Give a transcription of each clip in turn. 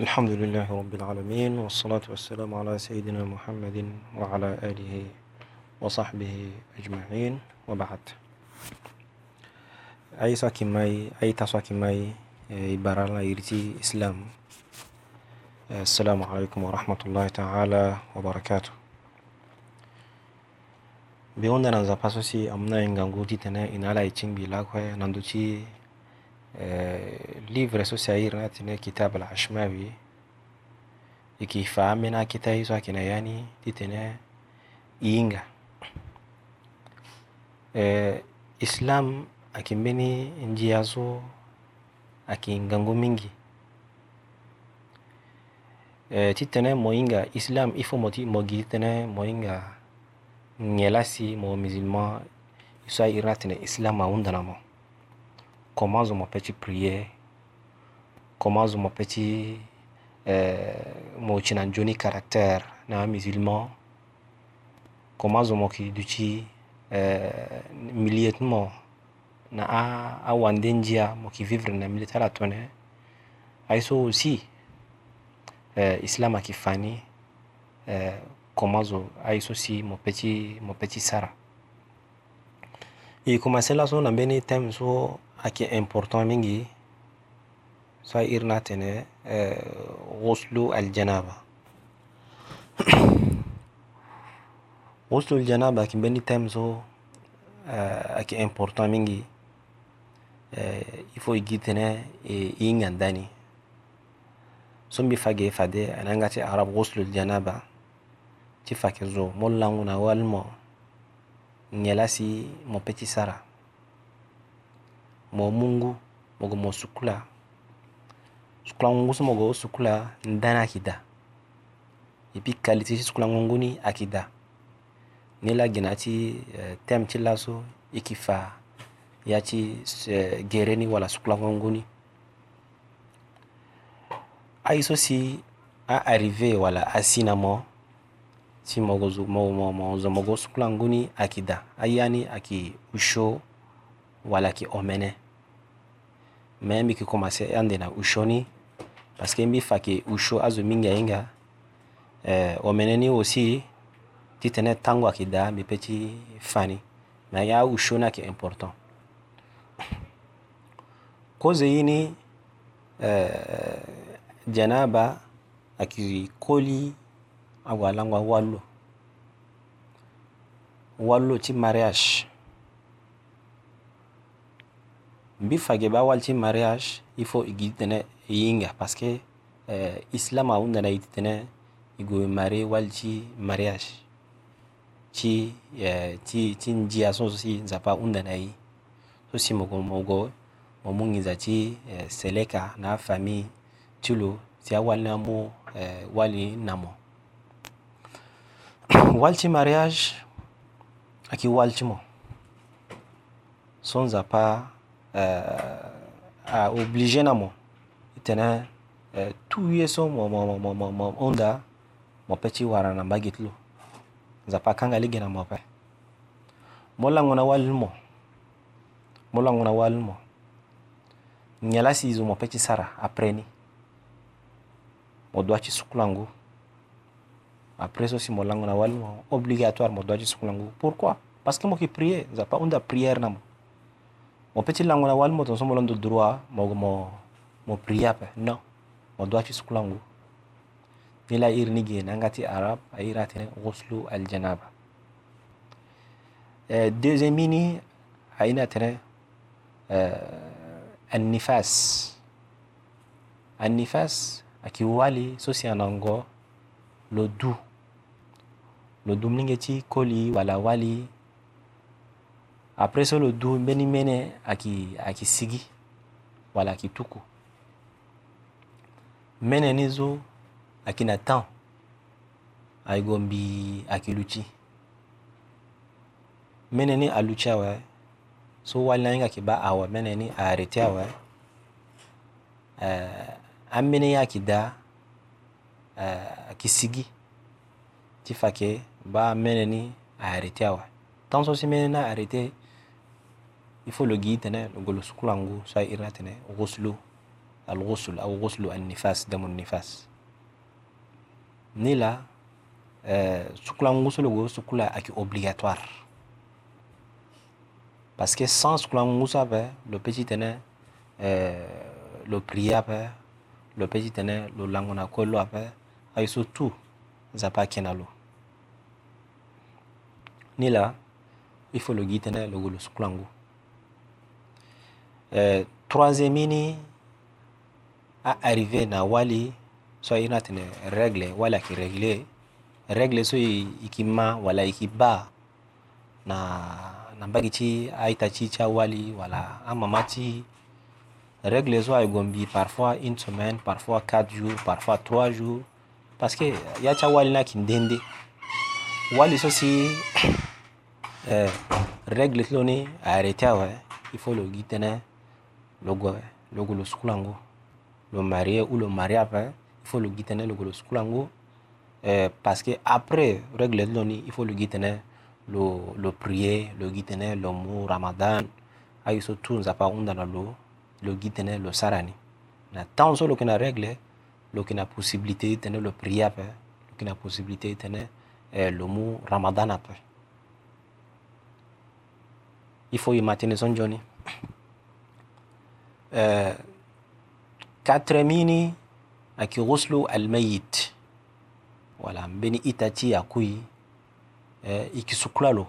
الحمد لله رب العالمين والصلاة والسلام على سيدنا محمد وعلى آله وصحبه أجمعين وبعد أي ماي أي ماي إبارة يرتي إسلام السلام عليكم ورحمة الله تعالى وبركاته بيونا نزا باسوسي أمنا إنغانغوتي تنا إنالا إتشين بلاكوه نندوتي Eh, livre so sair natine kitab al ashmawi iki faamina kita hizo akina yani titene iinga e, eh, islam akimbeni njia zo akingango mingi eh, e, titene moinga islam ifo moti mogi titene moinga ngelasi mo musulman iso irna tene islam aundanamo commence dans ma petite prière, commence dans mon petit euh, mon Johnny caractère, na musulman, commence euh, dans mon kiduchi euh, militant na a a wandendia mo ki vivre na militala tone aiso ah, aussi euh, islam akifani euh, komazo aiso si mo petit mo petit sara i commencer là so na bene thème so ake important mingi so irna tene eh, ghuslu aljanaba ghuslu aljanaba ake bendi time so eh, ake important mingi ifo eh, igi tene ingandani sun bi fage fade a nan gace arab ghuslul janaba ci fake zo mollangu na walmo nyelasi mo peti sara mo mungu mogo mo sukula sukulaŋungu so mogo wo sukula ndani ayeke da e puis kalite ti sukulaŋungu ni ayeke da ni la gi na ti uh, eh, teme ti laso e yeke fa ya ti uh, gere ni wala sukulaŋungu ni aye so si aarrivé wala asi na mo ti mogo zo mo, mo, zo mogo sukulaŋungu ni ayeke da aya ni ayeke usio wala ayeke omene me yambi yeke commencé ande na usho ni parce que mbi fa yeke usho azo mingi ahinga eh, wamene ni aussi ti tënë tango ayeke daa mbi peut ti fa ni me ayeke ausho ni ayeke important koze ye ni eh, janaba ayeke koli awe lango awalo walo ti mariage mbi fage ba walci mariage il faut igi tene yinga parce que eh, islam awu nana yiti tene igo mari walci mariage ci eh, ti ti njiya so si nzapa u nana yi so si mogo mogo mo mu ngiza ti eh, seleka na famille ti lo ti awali na mu eh, wali na mo walci mariage aki walci mo so nzapa Euh, a oblige na mo tene euh, tuye so mo mo mo mo mo onda mo peti wara na bagitlo nzapa kanga lige na mo pe molango na walmo molango na walmo nyala si zo mo peti sara apreni mo doit ti sukulango après so si molango na walmo obligatoire mo doit ti sukulango pourquoi parce que mo ki prier nzapa onda prière na mo mon petit langu la wal mo ton somo de droit mo mo mo priape no mo doit ci ni ngati arab ay ghuslu al janaba deuxième mini ayna an nifas akiwali sosi anango lo lo koli wala wali apres olo du mbeni mene akisigi wala akituku mbene ni zo ayeke na temps ayeke go mbi ayeke luti mbene ni aluti awe so wali na hinga yeke ba awe mbene ni arrêté awe uh, ambeni ye ayeke da uh, ayeke sigi ti fa yeke ba mbene ni arrêté awe temps so si mbene ni arrêté il faut le gii le logol sukulangu sa le tene ghuslu alghusl au ghuslu nifas damu nifas ni sukula aki obligatoire parce que sans le ba le petit tene le le be le petit tene lo langona kolo ape ay surtout zapa kenalo ni là il faut le le le golo sukulangu eh, troisiémini aarrivé na wali so i natene regle wali ayeke régle regle so e yeke ma wala e yeke ba na, na mbage ti aita ti ti awali wala amama ti regle so ayeke gue mbi parfois une semaine parfois quatre jours parfois trois jours parce que ya ti awali ni ayeke ndende wali so si eh, regle ti lo ni arrêté awe il faut lo gi tënë logo eh. logolo lo lango lo marie ou le marie après eh. il faut le guitene eh, logolo skulango, lango parce que après règle de l'oni il faut le guitene le le prier le guitene le mot ramadan ayi so tun zapa unda na lo le guitene le sarani na temps so lo na règle lo na possibilité tene le prier après lo na possibilité tene lo le mot ramadan après il faut maintenir son journée uh, katremini aki ghuslu almayit wala mbeni itati akui eh, ikisukulalo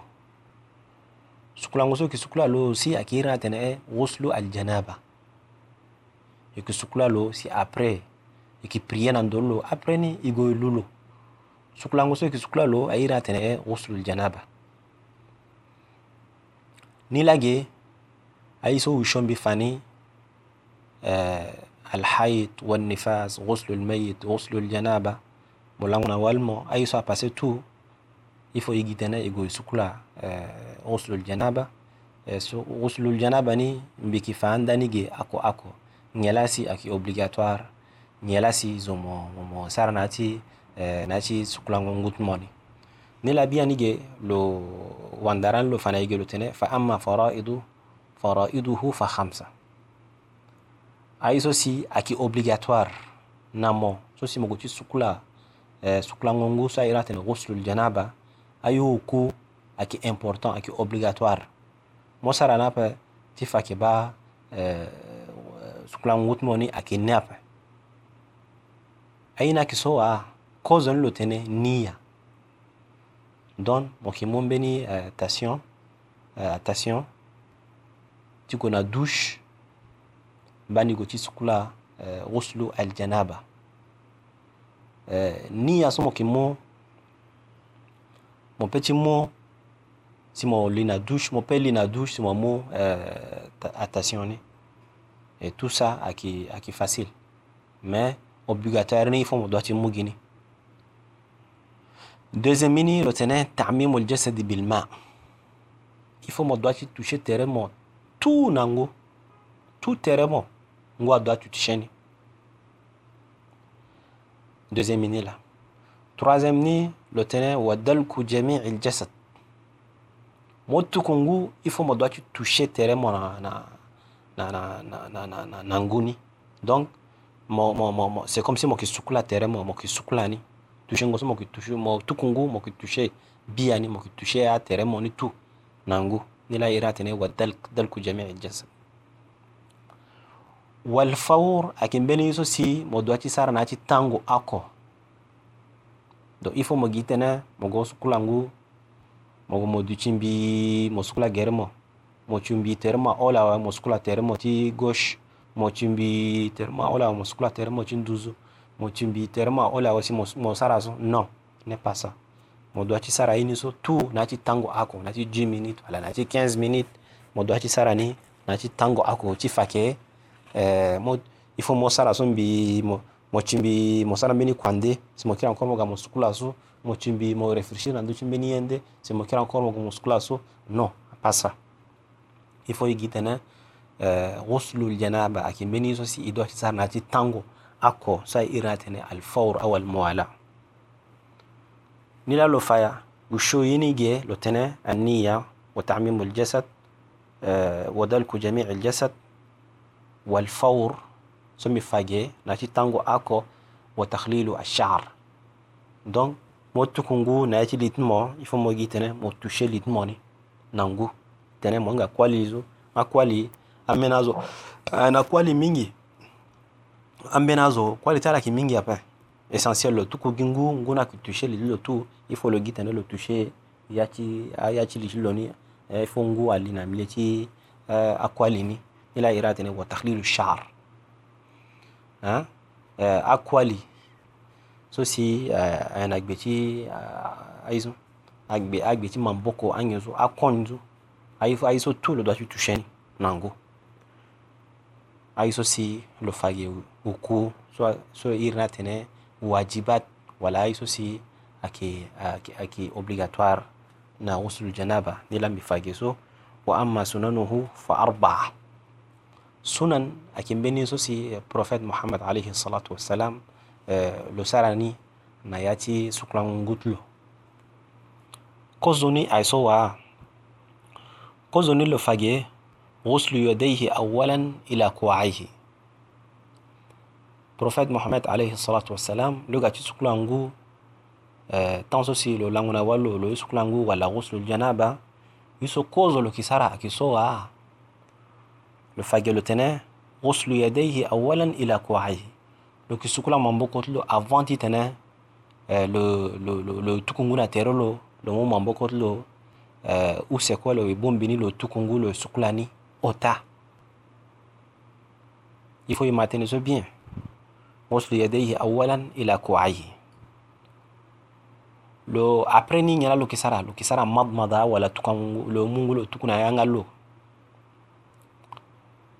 sukulangoso kisukulalo si akira atene e eh, ghuslu aljanaba ikisukulalo si après ikiprie nandolo après ni igoilulo sukulangoso kisukulalo aira atene e eh, ghuslu aljanaba nilage aiso wishombi fani آه، الحيض والنفاس غسل الميت غسل الجنابة مولانغنا والمو أي سوا باسي تو يفو يجي تنا يجو يسكلا آه، غسل الجنابة آه، غسل الجنابة ني بكي فاندا جي أكو أكو نيلاسي أكي أوبليغاتوار نيلاسي زومو مو سار ناتي ناتي سكلا غنغوت موني نيلا بيا جي لو واندران لو فانا يجي لو تنا فأما فرائض فرائضه فخمسة aye so si ayeke obligatoire na mo so si mo go ti sukula eh, sukulangongu so aye ra tene guslul janaba aye oku ayeke important ayeke obligatoire mo sara ni ape ti fa yeke ba eh, sukulangongu ti mo ni ayeke ni ape aye ni ayeke so waa cause ni lo tënë nia donc mo yeke mu mbeni eh, tation eh, attention ti gue na douche bandigo ci sukula eh, ghuslu aljanaba ni yasomo kimo mo petit mo si mo lit na douche mo père na douche si mo mot attentionné et tout ça aki aki facile mais obligatoire ni faut mo doit mo gini deuxième mini retenez تعميم الجسد بالماء il faut mo doit toucher terrain mo tout nango tout terrain mo doit tu Deuxième ni là. Troisième ni le tenez wadalku jami'il jasad. Motu congou, il faut moi doit tu toucher terre mon na na na na na na na Donc mo mo c'est comme si moi qui soucla terrain moi qui ki sukula ni. Toucher ngoso moi qui toucher tout tukungu qui ki toucher biani moi qui toucher a tout nangu. Ni la ira tenez wadalku il jasad. walfaur akimbeniso si mo dwati sara nati tangu ako do ifo mo gitene mogo sukulangu mogo mo duchimbi mo sukula germo mo chumbi terma olawa mo sukula termo ti gauche mo chumbi terma olawa mo sukula termo ti nduzu mo chumbi terma olawa si mo sara so non n'est pas ça mo dwati sara ini so tu nati tangu ako nati 10 minutes wala nati 15 minutes mo dwati sara ni nati tangu ako ti fake il faut mo sara so mbi mo mo chimbi mo sara mbeni kwande si mo kira encore mo ga mo sukula so mo chimbi mo réfléchir ndu chimbi ni yende si mo kira encore mo ga mo sukula so non pas ça il faut yigitana غسل الجنابة أكيد بني سوسي إدوات سهر ناتي تانغو أكو ساي إراتني الفور أو الموالاة نلا لو فايا وشو ينيجي لو تنا النية وتعميم الجسد ودلك جميع الجسد walfawr somi fage ti tango ako wa takhlilu ashar don mo tukungu nayati litmo ifo mo gi tene mo toucher mo ni nangu tene mo nga kwali zo ma kwali amena na kwali mingi ambena kwali tala ki mingi apa essentiel lo tuku gingu nguna ki toucher lilo tu ifo lo gi tene lo toucher yati ah, yati lilo ni eh, ifo ngu mi mileti eh, akwali ni ila iradine wa takhlilu sha'r hein eh, akwali so si eh, ana gbeti aizo agbe agbe ti mamboko anyozo akonzo aifo aiso tout le doit tu nango aiso si lo fage uku so so iratene wajibat wala aiso si aki aki, aki obligatoire na usul janaba nila mifage so wa amma sunanuhu fa arba'a sunan akimbeni so si prophète mohammed alayhi salatu wassalam lo sarani na ya ti suklangutulo kozoni aiso wa kozoni lo fage غسل يديه أولا إلى كوعيه prophète mohammed alayhi salatu wassalam lo ga ti sukulangu tan so si lo languna wa lo lo ye sukulangu wala ghuslul janaba yuso kozo lo ki sara a ki so wa Le fagellotene غسل il il ila كوعيه le kisukula mambo kotlo avant ti tene euh, le le le, le tukunguna terolo le mo mambo kotlo euh, ou c'est quoi le bombini le tukungu le sukulani ota il faut y maintenir ce bien a يديه il a كوعيه le après ni nyala le kisara le kisara madmada wala tukungu le mungu le tukuna yanga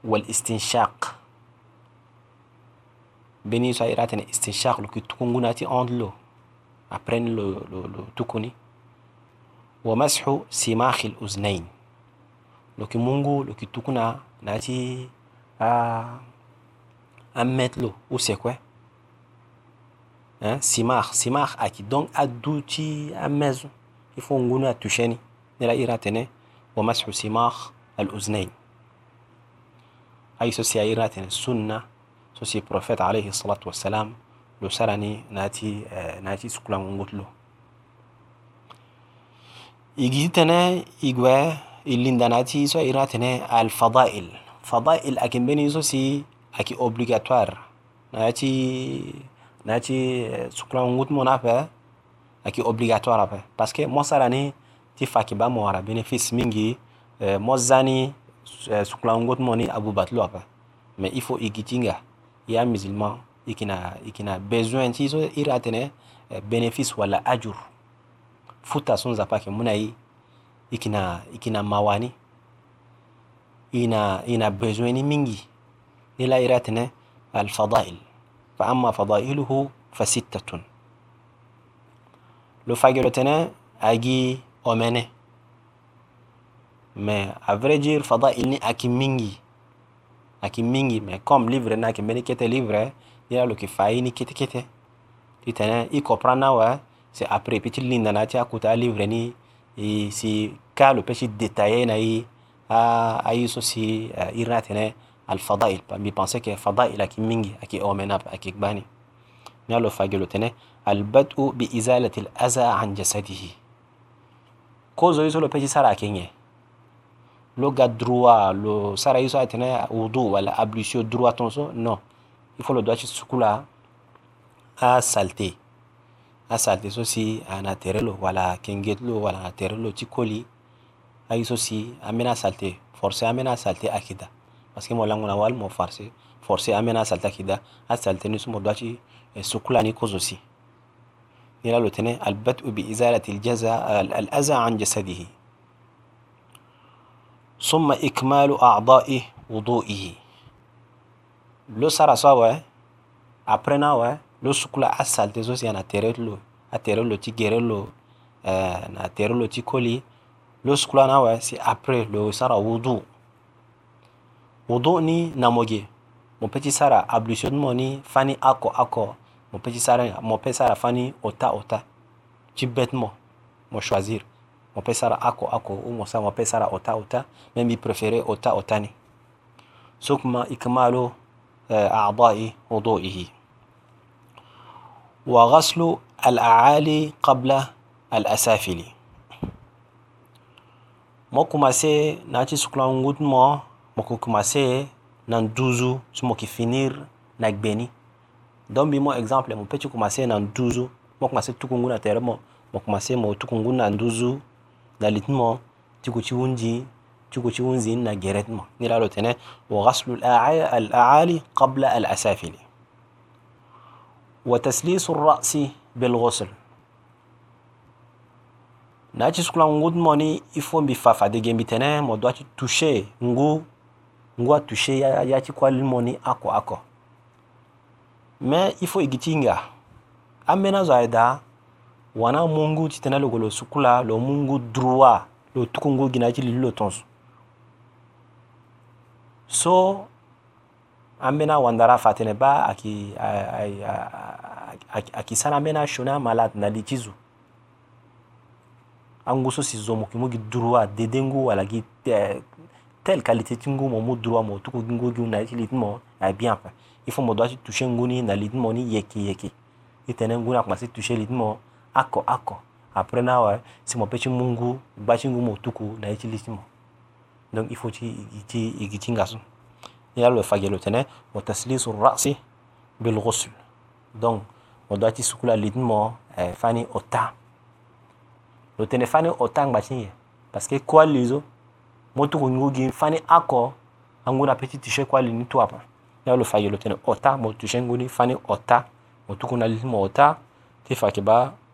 والاستنشاق بني سايرات استنشاق لو تكون غناتي اون لو ابرن لو لو لو تكوني ومسح سماخ الاذنين كي مونغو كي تكون ناتي ا آه، أمت لو او سي simak aki سماخ aduti amezu il faut nguna tusheni nila ira tene wa mashu simak ay so si ay natin sunna so si prophète alayhi salatu wassalam lo sarani nati euh, nati sukula ngutlo igitene igwe ilinda nati so ay natene al fadail fadail akimbeni so si aki obligatoire nati nati euh, sukula ngut mo nafe aki obligatoire ape parce que mo sarani ti faki ba mo ara bénéfice mingi euh, mo zani Eh, suklangot moni abubat luaka mais il faut igitinga ya musulman ikina ikina besoin ti so ira tene wala ajur futa sun zapa ke munayi ikina ikina mawani ina ina besoin ni mingi ila ira tene الفضائل فأما فضائله فستة لو فاجلتنا agi أمنه mais à vrai dire fada ini aki mingi aki mingi mais comme livre na aki meni kete livre ira lo ki fa ini kete kete itene i comprend na wa c'est après petit linda na ti akuta livre ni i si ka lo peshi détaillé na i a ayi so si ira tene al fadail mi penser que fadail aki mingi aki omenap aki gbani ni alo fagelo tene al bad'u bi izalati al aza an jasadihi kozo yiso lo peshi sara kenye لوغا دروا لو سارا يسو اتنا وضوء ولا ابليسيو دروا تونسو نو يفو لو دواتش سكولا ا سالتي ا سالتي سو سي انا تيرلو ولا كينجيتلو ولا تيرلو تيكولي اي سو سي امنا سالتي فورسي امنا سالتي اكيدا باسكو مولا مولا وال مو فارسي فورسي امنا سالتي اكيدا ا سالتي نسو مو دواتش سكولا ني كوزوسي نيلا لو تني البدء بازاله الجزاء الاذى عن جسده ثم إكمال أعضاء وضوئه لو سارا سوا وي après na wɛ lo suku la a salite so si a na tere lo a tere lo ti gere lo eh, na tere lo ti koli lo suku la na wɛ si après lo sara wudu wudu ni namoge mo peti sara ablutionnement ni fani akɔ akɔ mo peti sara mo pe sara fani ota ota ti bêtement mo choisir wapesara ako ako umosa wapesara ota ota même i préféré ota otani sukma ikmalu eh, أعضاء وضوئه وغسل الأعالي قبل الأسافل mo commencer na ti sukula ngutu mo mo ko commencer na nduzu so mo ki finir na gbeni donc bi mo exemple mo peut ti commencer na nduzu mo commencer tukungu na tere mo mo commencer mo tukungu na nduzu ذلت مو تيكو تشونجي تيكو تشونزي نا جيرت مو نلالو تنا وغسل الأعالي قبل الأسافل وتسليس الرأس بالغسل ناتي سكولا نغود موني يفون بفافا دي جنب تنا مو دواتي توشي نغو نغو توشي ياتي كوال موني أكو أكو ما يفو إجتينغا أمنا زايدا wana mungu chitena loko losukula lo mungu droit lo tukungu gina chili lo tonso so an bena wandara fateneba aki akisana mena shona malad na likizo an guso si zo moki mogi droit dedengu alagi eh, telle qualité ti ngu mo mu droit mo tukungu ngu gi na chili mo na bien pa il faut mo doit toucher ngu ni na lidmo ni yeki yeki itene ngu na kwa si toucher lidmo ako ako après nawa simo pe ti mungu gba ti ngu mo tuku na ye ti li ti mo donc il faut ti ti igi ti ngaso ye alo fage lo tënë mo taslisu rasi bil ghusl donc mo doit ti suku la li ti mo eh, fani ota lo tene fani ota ngba ti nye eh. parce que kuâ li zo mo tuku ngu gi fani ako angu na peut ti touché kuâ li ni tu ape ye alo fage lo tënë ota mo touché ngu ni fani ota mo tuku na li ti mo ota ti fa yeke ba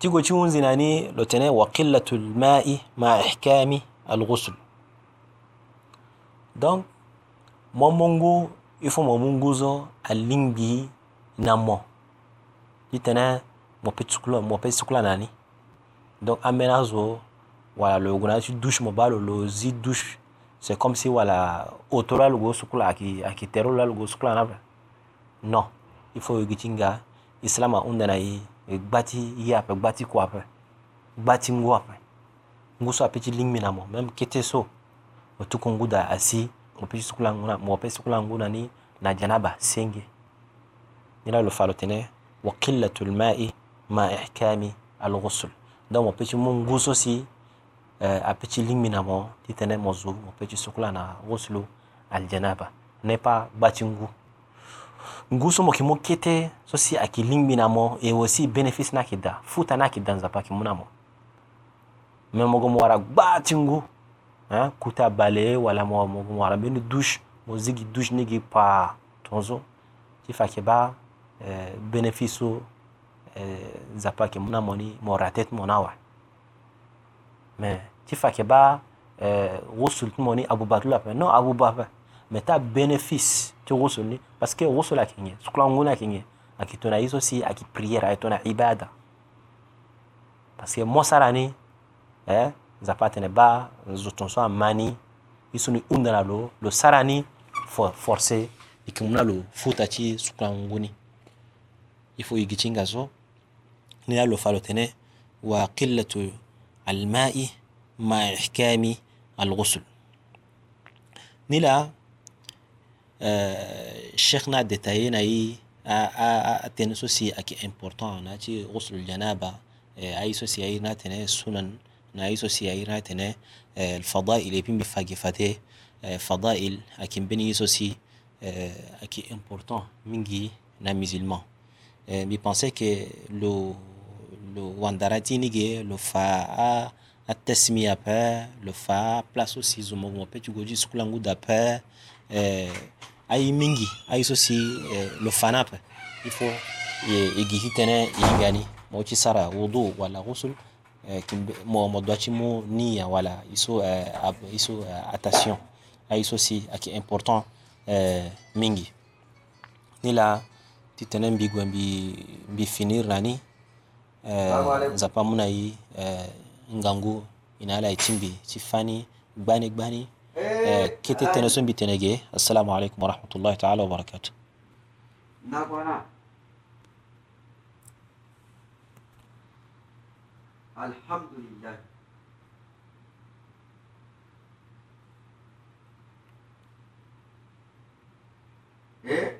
تيجو تشون زناني لوتنا وقلة الماء مع إحكام الغسل دونك مامونغو يفو مامونغوزو اللينجي نامو لتنا مبتسكلا مبتسكلا ناني دونك أمنا زو wala lo gue na ti douche mo ba lo lo zi douche c'est comme si wala oto la lo gue so kula ayeke ayeke tere lo la lo gue so kula na non il faut yeke ti nga islam ahunda na e E gbati yi aƒe gbati ku aƒe gbati ŋgo aƒe ŋgo so apetsi lingmi na mɔ mɛm kete so wotuku ŋgo da asi mɔpetsi sukula ŋgo na mɔpetsi sukula ŋgo na ni na janaba senge nila lo falo tene wa qillatul ma'i ma ihkami al ghusl donc mɔpetsi mu ŋgo so si uh, apetsi lingmi na mɔ titene mɔ zo mɔpetsi sukula na ghuslu al janaba ne pa gbati ŋgo ngu so mo yeke mu kete so si ayeke lingbi na mo e aussi bénéfice ni ayeke da futa ni ayeke da nzapa ayeke mu na mo me mogo mo wara gbaa ti ngu hein, kuta balayer wala mo mogo mo wara mbeni douche mo zi gi douche ni gi paa tonzo ti fa yeke ba eh, bénéfice so eh, nzapa ayeke mu na mo ni mo ra tere ti mo ni awa me ti fa yeke ba eh, wosulu ti mo ni abubakar ti lo ape non abubakar me ta benefisi ti wusu ni parce que wusu la kinye sukulanguna kinye aki tona yiso si aki priere ayi tona ibada parce que mosara ni eh, nzapa tene ba zo tonso amani i so ni hunda na lo lo sara ni for, forse i kimu na lo futa ti sukulangu ni i fo yigi ti nga so ni na lo fa lo tene wa qillatu almai ma ihkami alghusl ni la sheikh na détaillé na yi a tene so si important na ti rusul janaba ay so si na tene sunan na ay so si airi na tene الفضائل يبين بفاقي فاتي فضائل أكيم بني يسوسي important mingi na musulman mi pensais que le le wandarati nige le fa a a tesmiya pe le fa place aussi zo mo pe tu goji skulangu da pe ai mingi ai so si eh, lofana to ifo egiki tene igani mochi sara wudu wala ghusl eh, kimbe mo modwachi mo niya wala iso eh, ab, iso eh, attention ai so si aki important eh, mingi nila titene mbigwe mbi, mbi finir nani eh, nzapa muna yi eh, ngangu inala itimbi chifani gbani gbani إيه، إيه، كيتي آه. تنسون بتنجي السلام عليكم ورحمة الله تعالى وبركاته ناقونا الحمد لله إيه